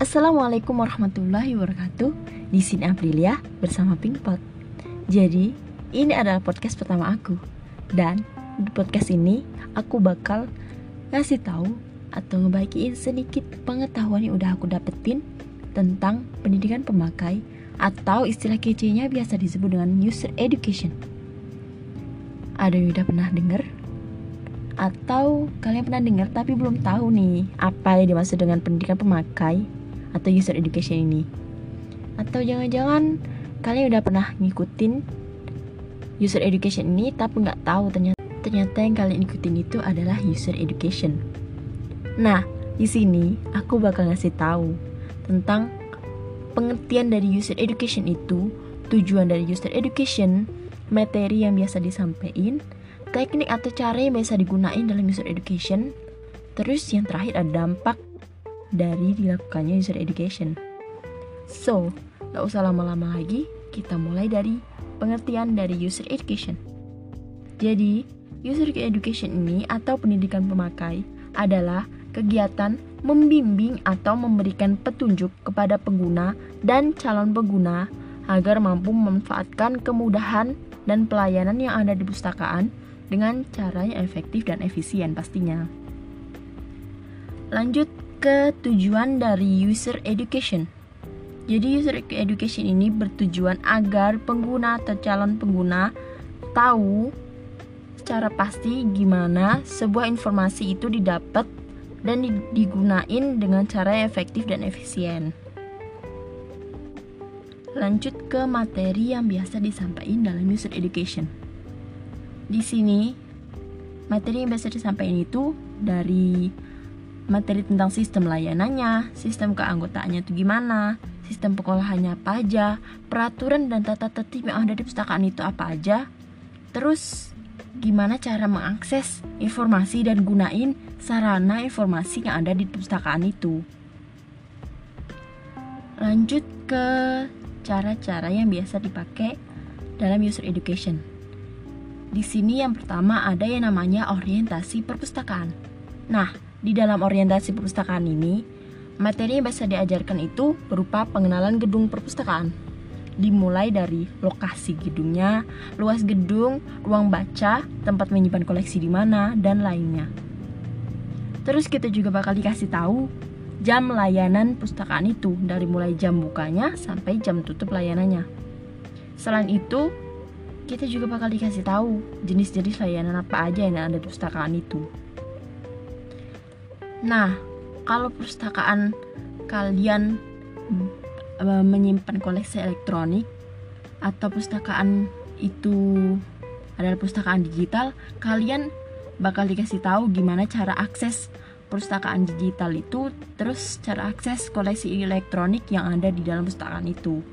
Assalamualaikum warahmatullahi wabarakatuh. Di sini Aprilia bersama Pinkpot. Jadi, ini adalah podcast pertama aku. Dan di podcast ini aku bakal ngasih tahu atau ngebaikin sedikit pengetahuan yang udah aku dapetin tentang pendidikan pemakai atau istilah kecenya biasa disebut dengan user education. Ada yang udah pernah denger? Atau kalian pernah dengar tapi belum tahu nih apa yang dimaksud dengan pendidikan pemakai atau user education ini? Atau jangan-jangan kalian udah pernah ngikutin user education ini tapi nggak tahu ternyata ternyata yang kalian ikutin itu adalah user education. Nah, di sini aku bakal ngasih tahu tentang pengertian dari user education itu, tujuan dari user education, materi yang biasa disampaikan, teknik atau cara yang biasa digunain dalam user education. Terus yang terakhir ada dampak dari dilakukannya user education. So, gak usah lama-lama lagi, kita mulai dari pengertian dari user education. Jadi, user education ini atau pendidikan pemakai adalah kegiatan membimbing atau memberikan petunjuk kepada pengguna dan calon pengguna agar mampu memanfaatkan kemudahan dan pelayanan yang ada di perpustakaan dengan cara yang efektif dan efisien pastinya. Lanjut ke tujuan dari user education. Jadi user education ini bertujuan agar pengguna atau calon pengguna tahu secara pasti gimana sebuah informasi itu didapat dan digunain dengan cara efektif dan efisien. Lanjut ke materi yang biasa disampaikan dalam user education. Di sini, materi yang biasa disampaikan itu dari materi tentang sistem layanannya, sistem keanggotaannya itu gimana, sistem pengolahannya apa aja, peraturan dan tata tertib yang ada di perpustakaan itu apa aja, terus gimana cara mengakses informasi dan gunain sarana informasi yang ada di perpustakaan itu. Lanjut ke cara-cara yang biasa dipakai dalam user education. Di sini yang pertama ada yang namanya orientasi perpustakaan. Nah, di dalam orientasi perpustakaan ini, materi yang biasa diajarkan itu berupa pengenalan gedung perpustakaan. Dimulai dari lokasi gedungnya, luas gedung, ruang baca, tempat menyimpan koleksi di mana, dan lainnya. Terus kita juga bakal dikasih tahu jam layanan perpustakaan itu dari mulai jam bukanya sampai jam tutup layanannya. Selain itu, kita juga bakal dikasih tahu jenis-jenis layanan apa aja yang ada di perpustakaan itu. Nah, kalau perpustakaan kalian e, menyimpan koleksi elektronik atau perpustakaan itu adalah perpustakaan digital, kalian bakal dikasih tahu gimana cara akses perpustakaan digital itu, terus cara akses koleksi elektronik yang ada di dalam perpustakaan itu.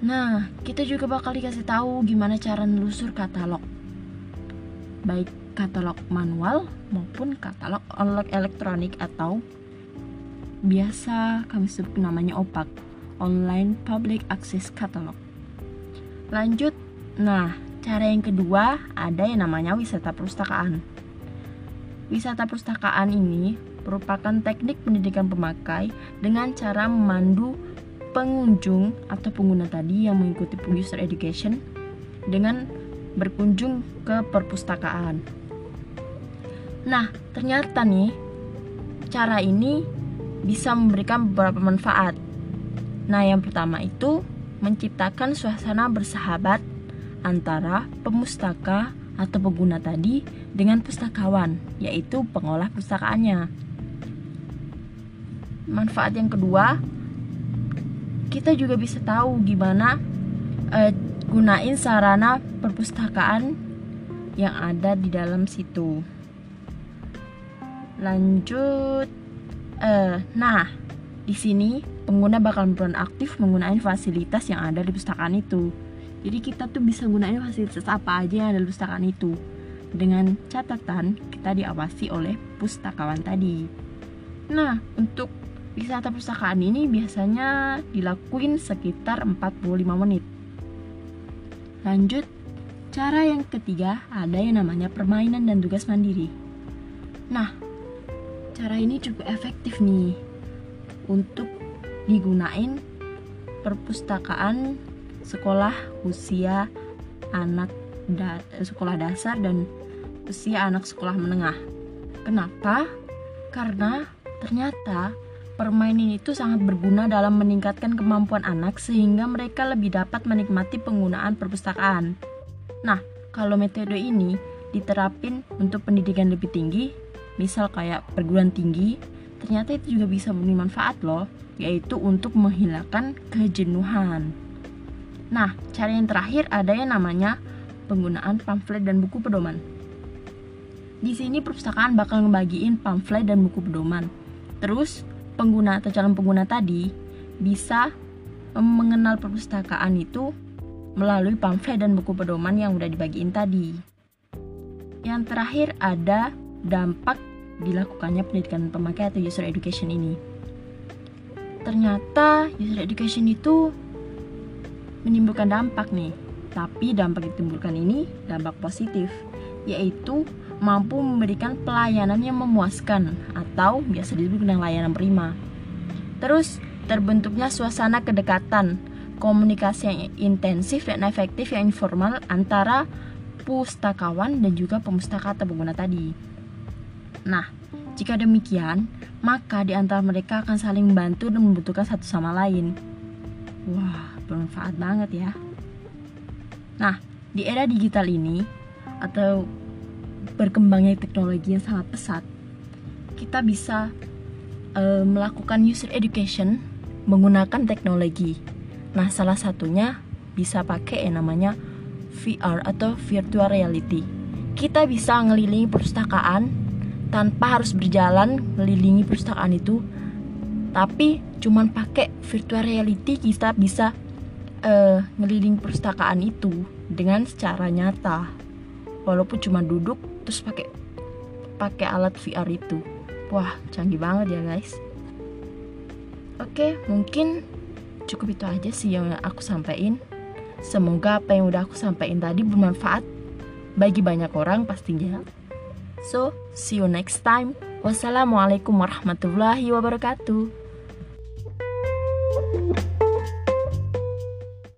Nah, kita juga bakal dikasih tahu gimana cara nelusur katalog. Baik katalog manual maupun katalog elektronik atau biasa kami sebut namanya OPAC, Online Public Access Catalog. Lanjut, nah, cara yang kedua ada yang namanya wisata perpustakaan. Wisata perpustakaan ini merupakan teknik pendidikan pemakai dengan cara memandu pengunjung atau pengguna tadi yang mengikuti user education dengan berkunjung ke perpustakaan. Nah, ternyata nih cara ini bisa memberikan beberapa manfaat. Nah, yang pertama itu menciptakan suasana bersahabat antara pemustaka atau pengguna tadi dengan pustakawan, yaitu pengolah pustakaannya. Manfaat yang kedua, kita juga bisa tahu gimana uh, gunain sarana perpustakaan yang ada di dalam situ. Lanjut, uh, nah di sini pengguna bakal berperan aktif menggunakan fasilitas yang ada di perpustakaan itu. Jadi kita tuh bisa gunain fasilitas apa aja yang ada di perpustakaan itu. Dengan catatan kita diawasi oleh pustakawan tadi. Nah, untuk Wisata perpustakaan ini biasanya dilakuin sekitar 45 menit. Lanjut, cara yang ketiga ada yang namanya permainan dan tugas mandiri. Nah, cara ini cukup efektif nih untuk digunain perpustakaan sekolah usia anak da sekolah dasar dan usia anak sekolah menengah. Kenapa? Karena ternyata permainan itu sangat berguna dalam meningkatkan kemampuan anak sehingga mereka lebih dapat menikmati penggunaan perpustakaan. Nah, kalau metode ini diterapin untuk pendidikan lebih tinggi, misal kayak perguruan tinggi, ternyata itu juga bisa memberi manfaat loh, yaitu untuk menghilangkan kejenuhan. Nah, cara yang terakhir ada yang namanya penggunaan pamflet dan buku pedoman. Di sini perpustakaan bakal ngebagiin pamflet dan buku pedoman. Terus, pengguna atau calon pengguna tadi bisa mengenal perpustakaan itu melalui pamflet dan buku pedoman yang udah dibagiin tadi. Yang terakhir ada dampak dilakukannya pendidikan pemakai atau user education ini. Ternyata user education itu menimbulkan dampak nih tapi dampak yang ditimbulkan ini dampak positif, yaitu mampu memberikan pelayanan yang memuaskan atau biasa disebut dengan layanan prima. Terus terbentuknya suasana kedekatan, komunikasi yang intensif dan efektif yang informal antara pustakawan dan juga pemustaka atau pengguna tadi. Nah, jika demikian, maka di antara mereka akan saling membantu dan membutuhkan satu sama lain. Wah, bermanfaat banget ya. Nah, di era digital ini atau berkembangnya teknologi yang sangat pesat, kita bisa uh, melakukan user education menggunakan teknologi. Nah, salah satunya bisa pakai yang namanya VR atau virtual reality. Kita bisa ngelilingi perpustakaan tanpa harus berjalan ngelilingi perpustakaan itu, tapi cuman pakai virtual reality kita bisa uh, ngeliling perpustakaan itu dengan secara nyata. Walaupun cuma duduk terus pakai pakai alat VR itu. Wah canggih banget ya guys. Oke mungkin cukup itu aja sih yang aku sampaikan. Semoga apa yang udah aku sampaikan tadi bermanfaat bagi banyak orang pastinya. So see you next time. Wassalamualaikum warahmatullahi wabarakatuh